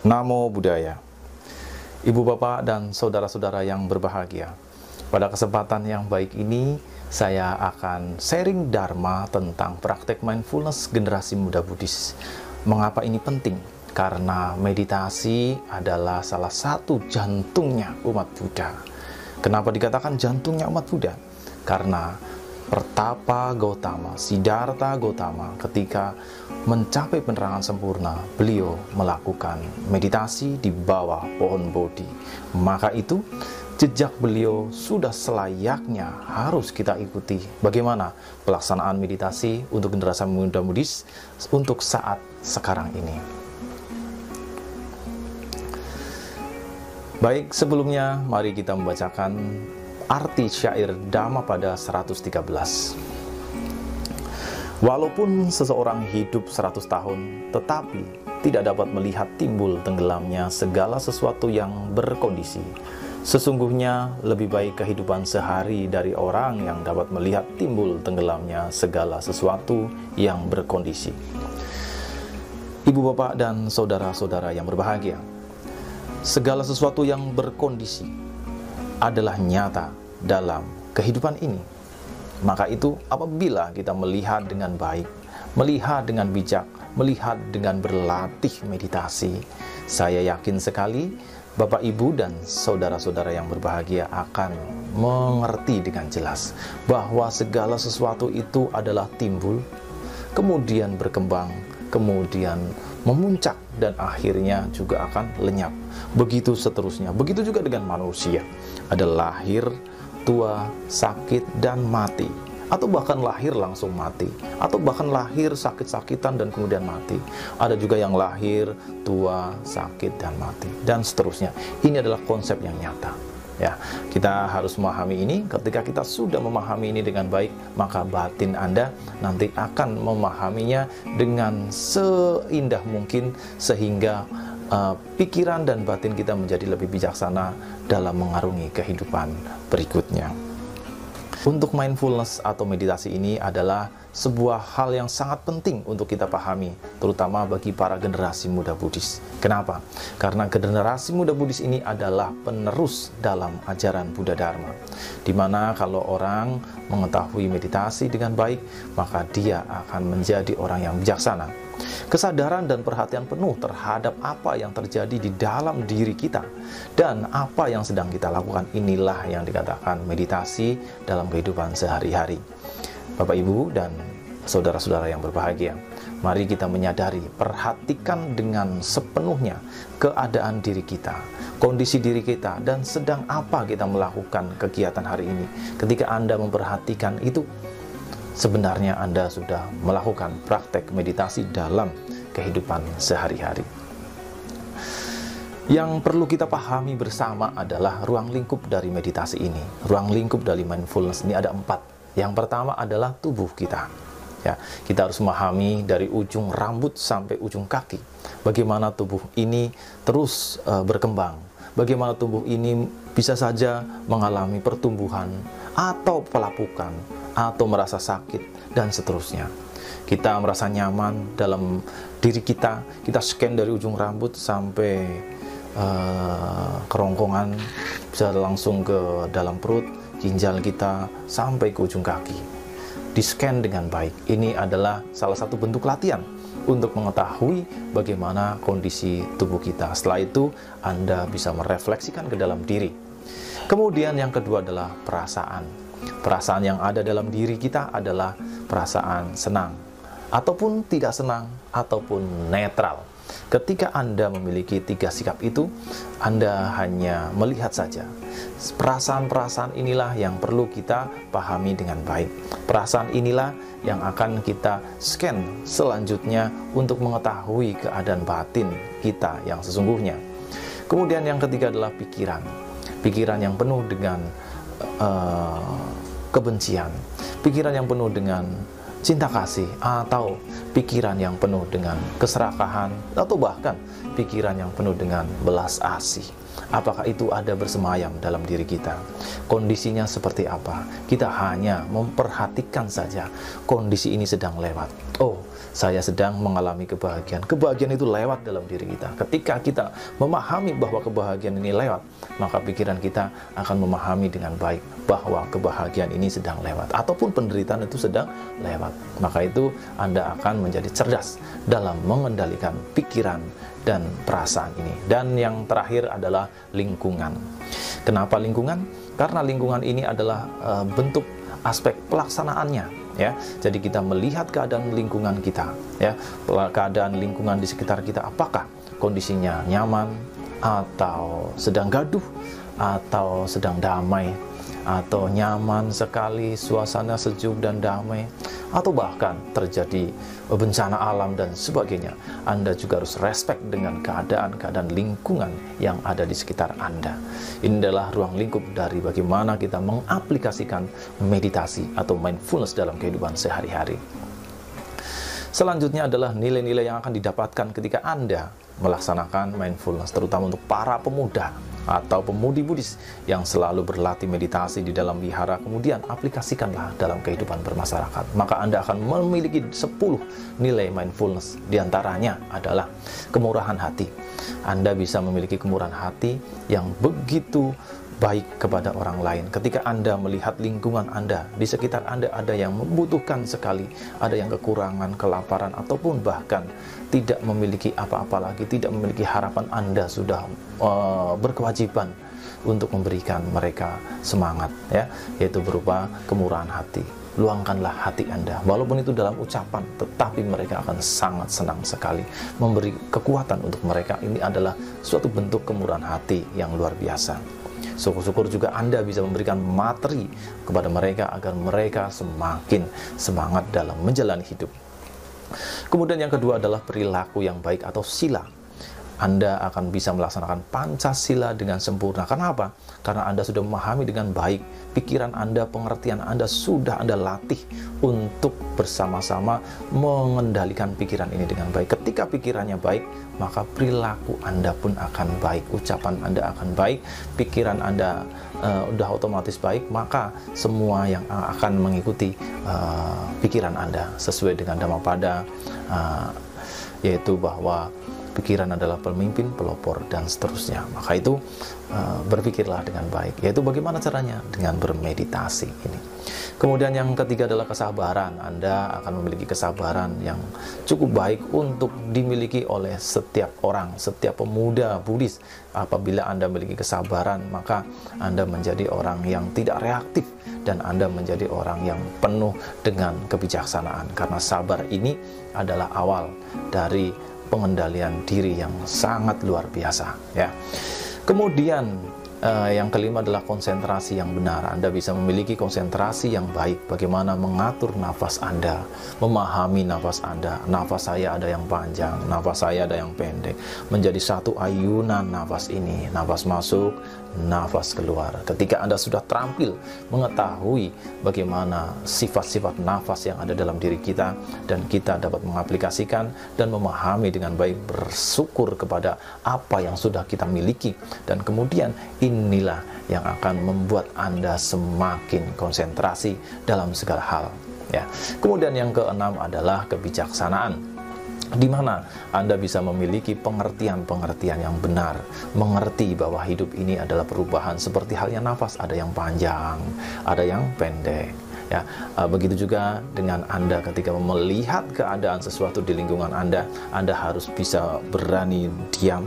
Namo Buddhaya. Ibu bapak dan saudara-saudara yang berbahagia. Pada kesempatan yang baik ini, saya akan sharing Dharma tentang praktek mindfulness generasi muda Buddhis. Mengapa ini penting? Karena meditasi adalah salah satu jantungnya umat Buddha. Kenapa dikatakan jantungnya umat Buddha? Karena Pertapa Gautama, Siddhartha Gautama ketika mencapai penerangan sempurna, beliau melakukan meditasi di bawah pohon Bodhi. Maka itu jejak beliau sudah selayaknya harus kita ikuti. Bagaimana pelaksanaan meditasi untuk generasi muda mudis untuk saat sekarang ini. Baik, sebelumnya mari kita membacakan arti syair Dhamma pada 113. Walaupun seseorang hidup 100 tahun, tetapi tidak dapat melihat timbul tenggelamnya segala sesuatu yang berkondisi. Sesungguhnya lebih baik kehidupan sehari dari orang yang dapat melihat timbul tenggelamnya segala sesuatu yang berkondisi. Ibu bapak dan saudara-saudara yang berbahagia, segala sesuatu yang berkondisi adalah nyata dalam kehidupan ini. Maka itu apabila kita melihat dengan baik, melihat dengan bijak, melihat dengan berlatih meditasi, saya yakin sekali Bapak Ibu dan saudara-saudara yang berbahagia akan mengerti dengan jelas bahwa segala sesuatu itu adalah timbul, kemudian berkembang, kemudian memuncak dan akhirnya juga akan lenyap. Begitu seterusnya. Begitu juga dengan manusia. Ada lahir, tua, sakit, dan mati. Atau bahkan lahir langsung mati. Atau bahkan lahir sakit-sakitan dan kemudian mati. Ada juga yang lahir tua sakit dan mati. Dan seterusnya. Ini adalah konsep yang nyata. Ya kita harus memahami ini. Ketika kita sudah memahami ini dengan baik maka batin Anda nanti akan memahaminya dengan seindah mungkin sehingga uh, pikiran dan batin kita menjadi lebih bijaksana dalam mengarungi kehidupan berikutnya. Untuk mindfulness atau meditasi ini adalah sebuah hal yang sangat penting untuk kita pahami, terutama bagi para generasi muda Buddhis. Kenapa? Karena generasi muda Buddhis ini adalah penerus dalam ajaran Buddha Dharma. Di mana kalau orang mengetahui meditasi dengan baik, maka dia akan menjadi orang yang bijaksana Kesadaran dan perhatian penuh terhadap apa yang terjadi di dalam diri kita dan apa yang sedang kita lakukan inilah yang dikatakan meditasi dalam kehidupan sehari-hari. Bapak Ibu dan saudara-saudara yang berbahagia, mari kita menyadari, perhatikan dengan sepenuhnya keadaan diri kita, kondisi diri kita, dan sedang apa kita melakukan kegiatan hari ini. Ketika Anda memperhatikan itu, sebenarnya Anda sudah melakukan praktek meditasi dalam kehidupan sehari-hari. Yang perlu kita pahami bersama adalah ruang lingkup dari meditasi ini. Ruang lingkup dari mindfulness ini ada empat. Yang pertama adalah tubuh kita. Ya, kita harus memahami dari ujung rambut sampai ujung kaki. Bagaimana tubuh ini terus uh, berkembang. Bagaimana tubuh ini bisa saja mengalami pertumbuhan atau pelapukan atau merasa sakit dan seterusnya. Kita merasa nyaman dalam diri kita, kita scan dari ujung rambut sampai uh, kerongkongan, bisa langsung ke dalam perut, ginjal kita sampai ke ujung kaki. Di scan dengan baik. Ini adalah salah satu bentuk latihan untuk mengetahui bagaimana kondisi tubuh kita. Setelah itu, Anda bisa merefleksikan ke dalam diri. Kemudian yang kedua adalah perasaan Perasaan yang ada dalam diri kita adalah perasaan senang, ataupun tidak senang, ataupun netral. Ketika Anda memiliki tiga sikap itu, Anda hanya melihat saja. Perasaan-perasaan inilah yang perlu kita pahami dengan baik. Perasaan inilah yang akan kita scan selanjutnya untuk mengetahui keadaan batin kita yang sesungguhnya. Kemudian yang ketiga adalah pikiran. Pikiran yang penuh dengan uh, kebencian, pikiran yang penuh dengan cinta kasih, atau pikiran yang penuh dengan keserakahan, atau bahkan pikiran yang penuh dengan belas asih. Apakah itu ada bersemayam dalam diri kita? Kondisinya seperti apa? Kita hanya memperhatikan saja kondisi ini sedang lewat. Oh, saya sedang mengalami kebahagiaan. Kebahagiaan itu lewat dalam diri kita. Ketika kita memahami bahwa kebahagiaan ini lewat, maka pikiran kita akan memahami dengan baik bahwa kebahagiaan ini sedang lewat ataupun penderitaan itu sedang lewat. Maka itu Anda akan menjadi cerdas dalam mengendalikan pikiran dan perasaan ini. Dan yang terakhir adalah lingkungan. Kenapa lingkungan? Karena lingkungan ini adalah uh, bentuk aspek pelaksanaannya ya. Jadi kita melihat keadaan lingkungan kita ya, keadaan lingkungan di sekitar kita apakah kondisinya nyaman atau sedang gaduh atau sedang damai atau nyaman sekali suasana sejuk dan damai atau bahkan terjadi bencana alam dan sebagainya. Anda juga harus respect dengan keadaan-keadaan lingkungan yang ada di sekitar Anda. Ini adalah ruang lingkup dari bagaimana kita mengaplikasikan meditasi atau mindfulness dalam kehidupan sehari-hari. Selanjutnya adalah nilai-nilai yang akan didapatkan ketika Anda melaksanakan mindfulness, terutama untuk para pemuda atau pemudi Buddhis yang selalu berlatih meditasi di dalam wihara kemudian aplikasikanlah dalam kehidupan bermasyarakat. Maka Anda akan memiliki 10 nilai mindfulness. Di antaranya adalah kemurahan hati. Anda bisa memiliki kemurahan hati yang begitu baik kepada orang lain. Ketika Anda melihat lingkungan Anda, di sekitar Anda ada yang membutuhkan sekali, ada yang kekurangan, kelaparan, ataupun bahkan tidak memiliki apa-apa lagi, tidak memiliki harapan Anda sudah uh, berkewajiban untuk memberikan mereka semangat, ya, yaitu berupa kemurahan hati. Luangkanlah hati Anda, walaupun itu dalam ucapan, tetapi mereka akan sangat senang sekali memberi kekuatan untuk mereka. Ini adalah suatu bentuk kemurahan hati yang luar biasa. Syukur-syukur juga Anda bisa memberikan materi kepada mereka agar mereka semakin semangat dalam menjalani hidup. Kemudian yang kedua adalah perilaku yang baik atau sila. Anda akan bisa melaksanakan Pancasila dengan sempurna. Kenapa? Karena Anda sudah memahami dengan baik pikiran Anda, pengertian Anda sudah Anda latih untuk bersama-sama mengendalikan pikiran ini dengan baik. Ketika pikirannya baik, maka perilaku Anda pun akan baik, ucapan Anda akan baik, pikiran Anda uh, udah otomatis baik, maka semua yang akan mengikuti uh, pikiran Anda sesuai dengan Dhammapada uh, yaitu bahwa pikiran adalah pemimpin, pelopor, dan seterusnya. Maka itu uh, berpikirlah dengan baik. Yaitu bagaimana caranya? Dengan bermeditasi ini. Kemudian yang ketiga adalah kesabaran. Anda akan memiliki kesabaran yang cukup baik untuk dimiliki oleh setiap orang, setiap pemuda Buddhis. Apabila Anda memiliki kesabaran, maka Anda menjadi orang yang tidak reaktif dan Anda menjadi orang yang penuh dengan kebijaksanaan. Karena sabar ini adalah awal dari pengendalian diri yang sangat luar biasa ya. Kemudian uh, yang kelima adalah konsentrasi yang benar. Anda bisa memiliki konsentrasi yang baik. Bagaimana mengatur nafas Anda, memahami nafas Anda. Nafas saya ada yang panjang, nafas saya ada yang pendek. Menjadi satu ayunan nafas ini. Nafas masuk, nafas keluar. Ketika Anda sudah terampil mengetahui bagaimana sifat-sifat nafas yang ada dalam diri kita dan kita dapat mengaplikasikan dan memahami dengan baik bersyukur kepada apa yang sudah kita miliki dan kemudian inilah yang akan membuat Anda semakin konsentrasi dalam segala hal ya. Kemudian yang keenam adalah kebijaksanaan di mana Anda bisa memiliki pengertian-pengertian yang benar, mengerti bahwa hidup ini adalah perubahan seperti halnya nafas, ada yang panjang, ada yang pendek. Ya, uh, begitu juga dengan Anda ketika melihat keadaan sesuatu di lingkungan Anda, Anda harus bisa berani diam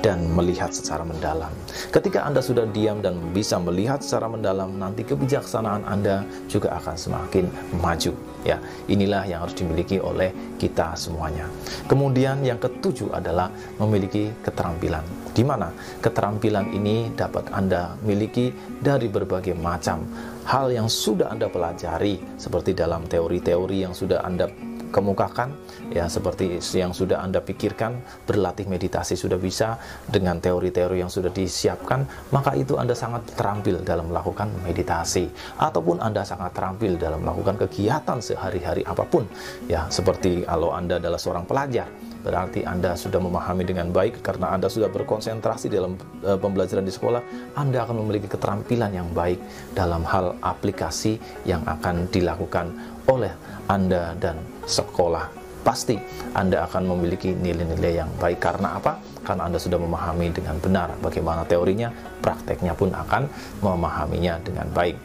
dan melihat secara mendalam. Ketika Anda sudah diam dan bisa melihat secara mendalam, nanti kebijaksanaan Anda juga akan semakin maju. Ya, inilah yang harus dimiliki oleh kita semuanya. Kemudian yang ketujuh adalah memiliki keterampilan. Di mana keterampilan ini dapat Anda miliki dari berbagai macam hal yang sudah Anda pelajari seperti dalam teori-teori yang sudah Anda kemukakan ya seperti yang sudah Anda pikirkan berlatih meditasi sudah bisa dengan teori-teori yang sudah disiapkan maka itu Anda sangat terampil dalam melakukan meditasi. Ataupun Anda sangat terampil dalam melakukan kegiatan sehari-hari apa pun ya seperti kalau Anda adalah seorang pelajar berarti Anda sudah memahami dengan baik karena Anda sudah berkonsentrasi dalam uh, pembelajaran di sekolah, Anda akan memiliki keterampilan yang baik dalam hal aplikasi yang akan dilakukan oleh Anda dan sekolah pasti Anda akan memiliki nilai-nilai yang baik. Karena apa? Karena Anda sudah memahami dengan benar bagaimana teorinya, prakteknya pun akan memahaminya dengan baik.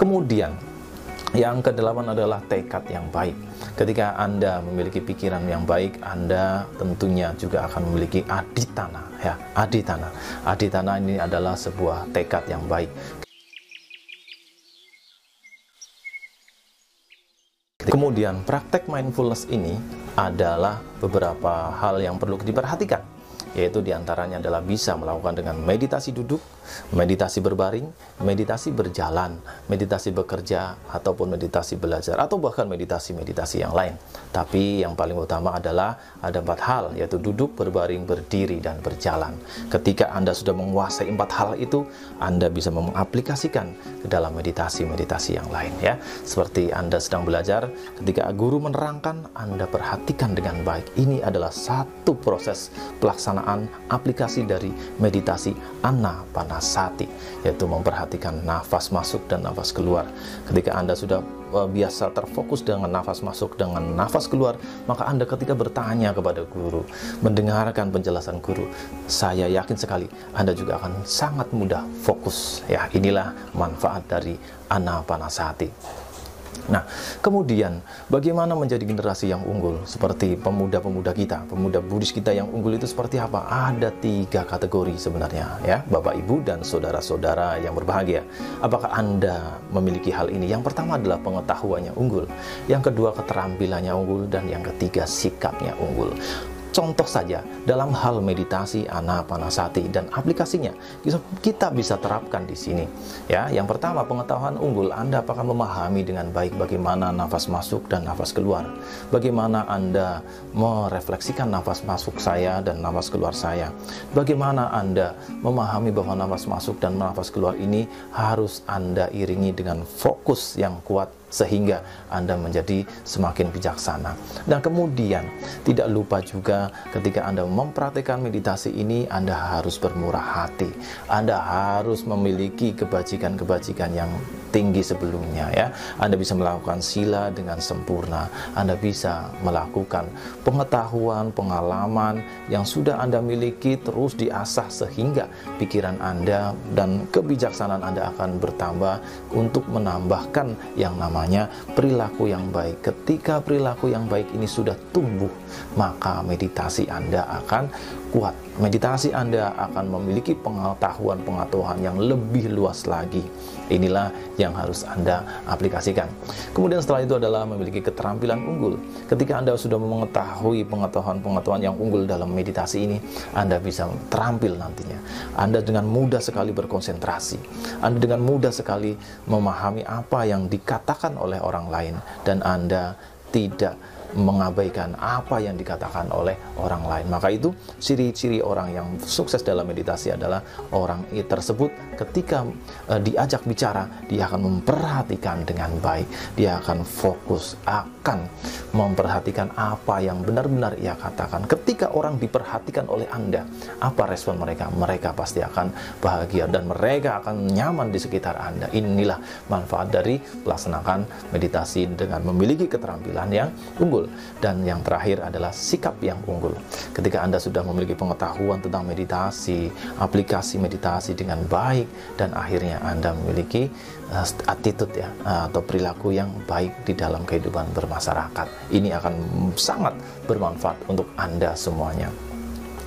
Kemudian, yang kedelapan adalah tekad yang baik. Ketika Anda memiliki pikiran yang baik, Anda tentunya juga akan memiliki aditana, ya, aditana. Aditana ini adalah sebuah tekad yang baik. Kemudian praktek mindfulness ini adalah beberapa hal yang perlu diperhatikan yaitu di antaranya adalah bisa melakukan dengan meditasi duduk, meditasi berbaring, meditasi berjalan, meditasi bekerja, ataupun meditasi belajar, atau bahkan meditasi-meditasi yang lain. Tapi yang paling utama adalah ada empat hal, yaitu duduk, berbaring, berdiri, dan berjalan. Ketika Anda sudah menguasai empat hal itu, Anda bisa mengaplikasikan ke dalam meditasi-meditasi yang lain. ya. Seperti Anda sedang belajar, ketika guru menerangkan, Anda perhatikan dengan baik. Ini adalah satu proses pelaksanaan pelaksanaan aplikasi dari meditasi anapanasati yaitu memperhatikan nafas masuk dan nafas keluar. Ketika Anda sudah uh, biasa terfokus dengan nafas masuk dengan nafas keluar, maka Anda ketika bertanya kepada guru, mendengarkan penjelasan guru, saya yakin sekali Anda juga akan sangat mudah fokus. Ya, inilah manfaat dari anapanasati. Nah, kemudian bagaimana menjadi generasi yang unggul seperti pemuda-pemuda kita, pemuda Buddhis kita yang unggul itu seperti apa? Ada tiga kategori sebenarnya ya, Bapak Ibu dan saudara-saudara yang berbahagia. Apakah Anda memiliki hal ini? Yang pertama adalah pengetahuannya unggul, yang kedua keterampilannya unggul, dan yang ketiga sikapnya unggul. Contoh saja dalam hal meditasi anapanasati dan aplikasinya kita bisa terapkan di sini. Ya, yang pertama pengetahuan unggul Anda apakah memahami dengan baik bagaimana nafas masuk dan nafas keluar. Bagaimana Anda merefleksikan nafas masuk saya dan nafas keluar saya. Bagaimana Anda memahami bahwa nafas masuk dan nafas keluar ini harus Anda iringi dengan fokus yang kuat sehingga Anda menjadi semakin bijaksana. Dan kemudian tidak lupa juga ketika Anda mempraktikkan meditasi ini Anda harus bermurah hati. Anda harus memiliki kebajikan-kebajikan yang tinggi sebelumnya ya. Anda bisa melakukan sila dengan sempurna. Anda bisa melakukan pengetahuan, pengalaman yang sudah Anda miliki terus diasah sehingga pikiran Anda dan kebijaksanaan Anda akan bertambah untuk menambahkan yang namanya perilaku yang baik. Ketika perilaku yang baik ini sudah tumbuh, maka meditasi Anda akan kuat. Meditasi Anda akan memiliki pengetahuan-pengetahuan yang lebih luas lagi. Inilah yang harus Anda aplikasikan. Kemudian setelah itu adalah memiliki keterampilan unggul. Ketika Anda sudah mengetahui pengetahuan-pengetahuan yang unggul dalam meditasi ini, Anda bisa terampil nantinya. Anda dengan mudah sekali berkonsentrasi. Anda dengan mudah sekali memahami apa yang dikatakan oleh orang lain dan Anda tidak mengabaikan apa yang dikatakan oleh orang lain. Maka itu ciri-ciri orang yang sukses dalam meditasi adalah orang tersebut ketika uh, diajak bicara dia akan memperhatikan dengan baik. Dia akan fokus, akan memperhatikan apa yang benar-benar ia katakan. Ketika orang diperhatikan oleh Anda, apa respon mereka? Mereka pasti akan bahagia dan mereka akan nyaman di sekitar Anda. Inilah manfaat dari melaksanakan meditasi dengan memiliki keterampilan yang unggul. Dan yang terakhir adalah sikap yang unggul. Ketika Anda sudah memiliki pengetahuan tentang meditasi, aplikasi meditasi dengan baik, dan akhirnya Anda memiliki attitude ya, uh, atau perilaku yang baik di dalam kehidupan bermasyarakat. Ini akan sangat bermanfaat untuk Anda semuanya.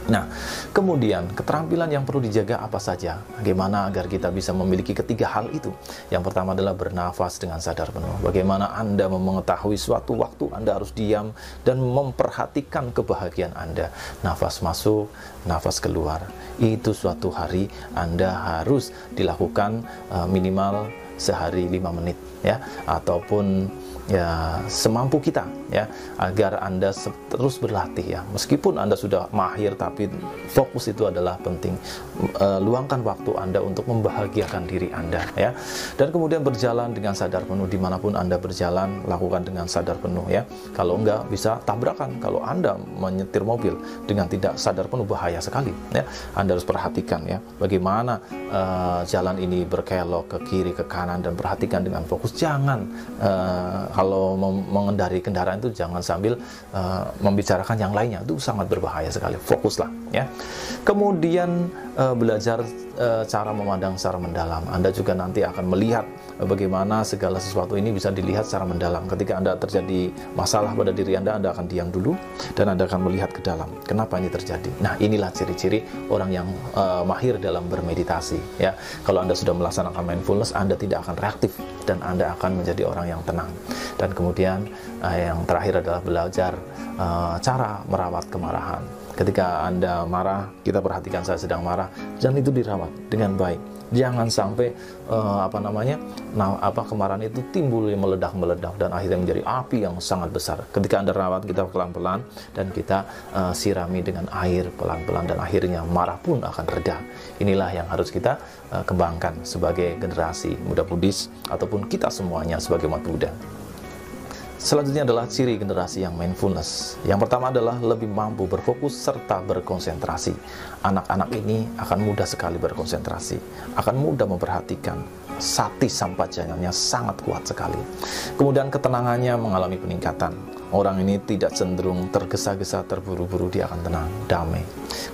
Nah, kemudian keterampilan yang perlu dijaga apa saja? Bagaimana agar kita bisa memiliki ketiga hal itu? Yang pertama adalah bernafas dengan sadar penuh. Bagaimana Anda mengetahui suatu waktu Anda harus diam dan memperhatikan kebahagiaan Anda. Nafas masuk, nafas keluar. Itu suatu hari Anda harus dilakukan uh, minimal sehari 5 menit ya. Ataupun ya semampu kita ya agar Anda terus berlatih ya. Meskipun Anda sudah mahir tapi fokus itu adalah penting. E, luangkan waktu Anda untuk membahagiakan diri Anda ya. Dan kemudian berjalan dengan sadar penuh di mana pun Anda berjalan lakukan dengan sadar penuh ya. Kalau enggak bisa tabrakan. Kalau Anda menyetir mobil dengan tidak sadar penuh bahaya sekali ya. Anda harus perhatikan ya bagaimana e, jalan ini berkelok ke kiri ke kanan dan perhatikan dengan fokus. Jangan e, kalau mengendari kendaraan itu jangan sambil uh, membicarakan yang lainnya. Itu sangat berbahaya sekali. Fokuslah ya. Kemudian uh, belajar uh, cara memandang secara mendalam. Anda juga nanti akan melihat uh, bagaimana segala sesuatu ini bisa dilihat secara mendalam. Ketika Anda terjadi masalah pada diri Anda Anda akan diam dulu dan Anda akan melihat ke dalam. Kenapa ini terjadi? Nah inilah ciri-ciri orang yang uh, mahir dalam bermeditasi ya. Kalau Anda sudah melaksanakan mindfulness Anda tidak akan reaktif dan Anda akan menjadi orang yang tenang. Dan kemudian uh, yang terakhir adalah belajar uh, cara merawat kemarahan ketika anda marah kita perhatikan saya sedang marah. Dan itu dirawat dengan baik. Jangan sampai uh, apa namanya nah apa kemarahan itu timbul meledak meledak dan akhirnya menjadi api yang sangat besar. Ketika anda rawat kita pelan pelan dan kita uh, sirami dengan air pelan pelan dan akhirnya marah pun akan reda. Inilah yang harus kita uh, kembangkan sebagai generasi muda Buddhis ataupun kita semuanya sebagai umat Buddha Selanjutnya adalah ciri generasi yang mindfulness. Yang pertama adalah lebih mampu berfokus serta berkonsentrasi. Anak-anak ini akan mudah sekali berkonsentrasi, akan mudah memperhatikan, sati sampajannya sangat kuat sekali. Kemudian ketenangannya mengalami peningkatan. Orang ini tidak cenderung tergesa-gesa, terburu-buru, dia akan tenang, damai.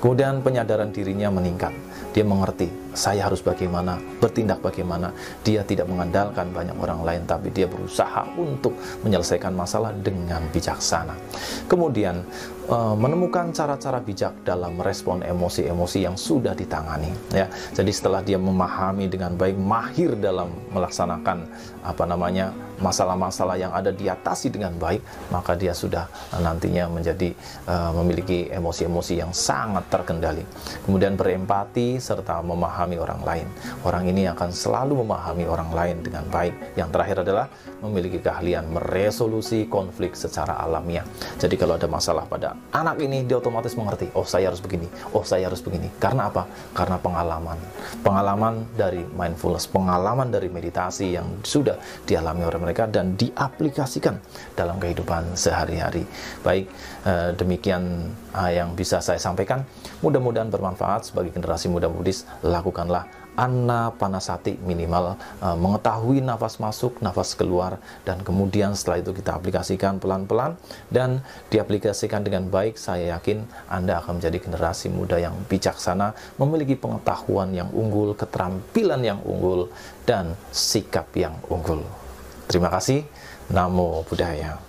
Kemudian penyadaran dirinya meningkat. Dia mengerti saya harus bagaimana, bertindak bagaimana. Dia tidak mengandalkan banyak orang lain, tapi dia berusaha untuk menyelesaikan masalah dengan bijaksana. Kemudian eh, menemukan cara-cara bijak dalam merespon emosi-emosi yang sudah ditangani. Ya, jadi setelah dia memahami dengan baik, mahir dalam melaksanakan apa namanya masalah-masalah yang ada diatasi dengan baik, maka dia sudah nantinya menjadi uh, memiliki emosi-emosi yang sangat terkendali. Kemudian berempati serta memahami memahami orang lain. Orang ini akan selalu memahami orang lain dengan baik. Yang terakhir adalah memiliki keahlian meresolusi konflik secara alamiah. Jadi kalau ada masalah pada anak ini, dia otomatis mengerti, oh saya harus begini, oh saya harus begini. Karena apa? Karena pengalaman. Pengalaman dari mindfulness, pengalaman dari meditasi yang sudah dialami oleh mereka dan diaplikasikan dalam kehidupan sehari-hari. Baik, eh, demikian eh, yang bisa saya sampaikan. Mudah-mudahan bermanfaat sebagai generasi muda Buddhis. Lakukan lakukanlah anna panasati minimal uh, mengetahui nafas masuk, nafas keluar dan kemudian setelah itu kita aplikasikan pelan-pelan dan diaplikasikan dengan baik saya yakin Anda akan menjadi generasi muda yang bijaksana memiliki pengetahuan yang unggul, keterampilan yang unggul dan sikap yang unggul. Terima kasih. Namo Buddhaya.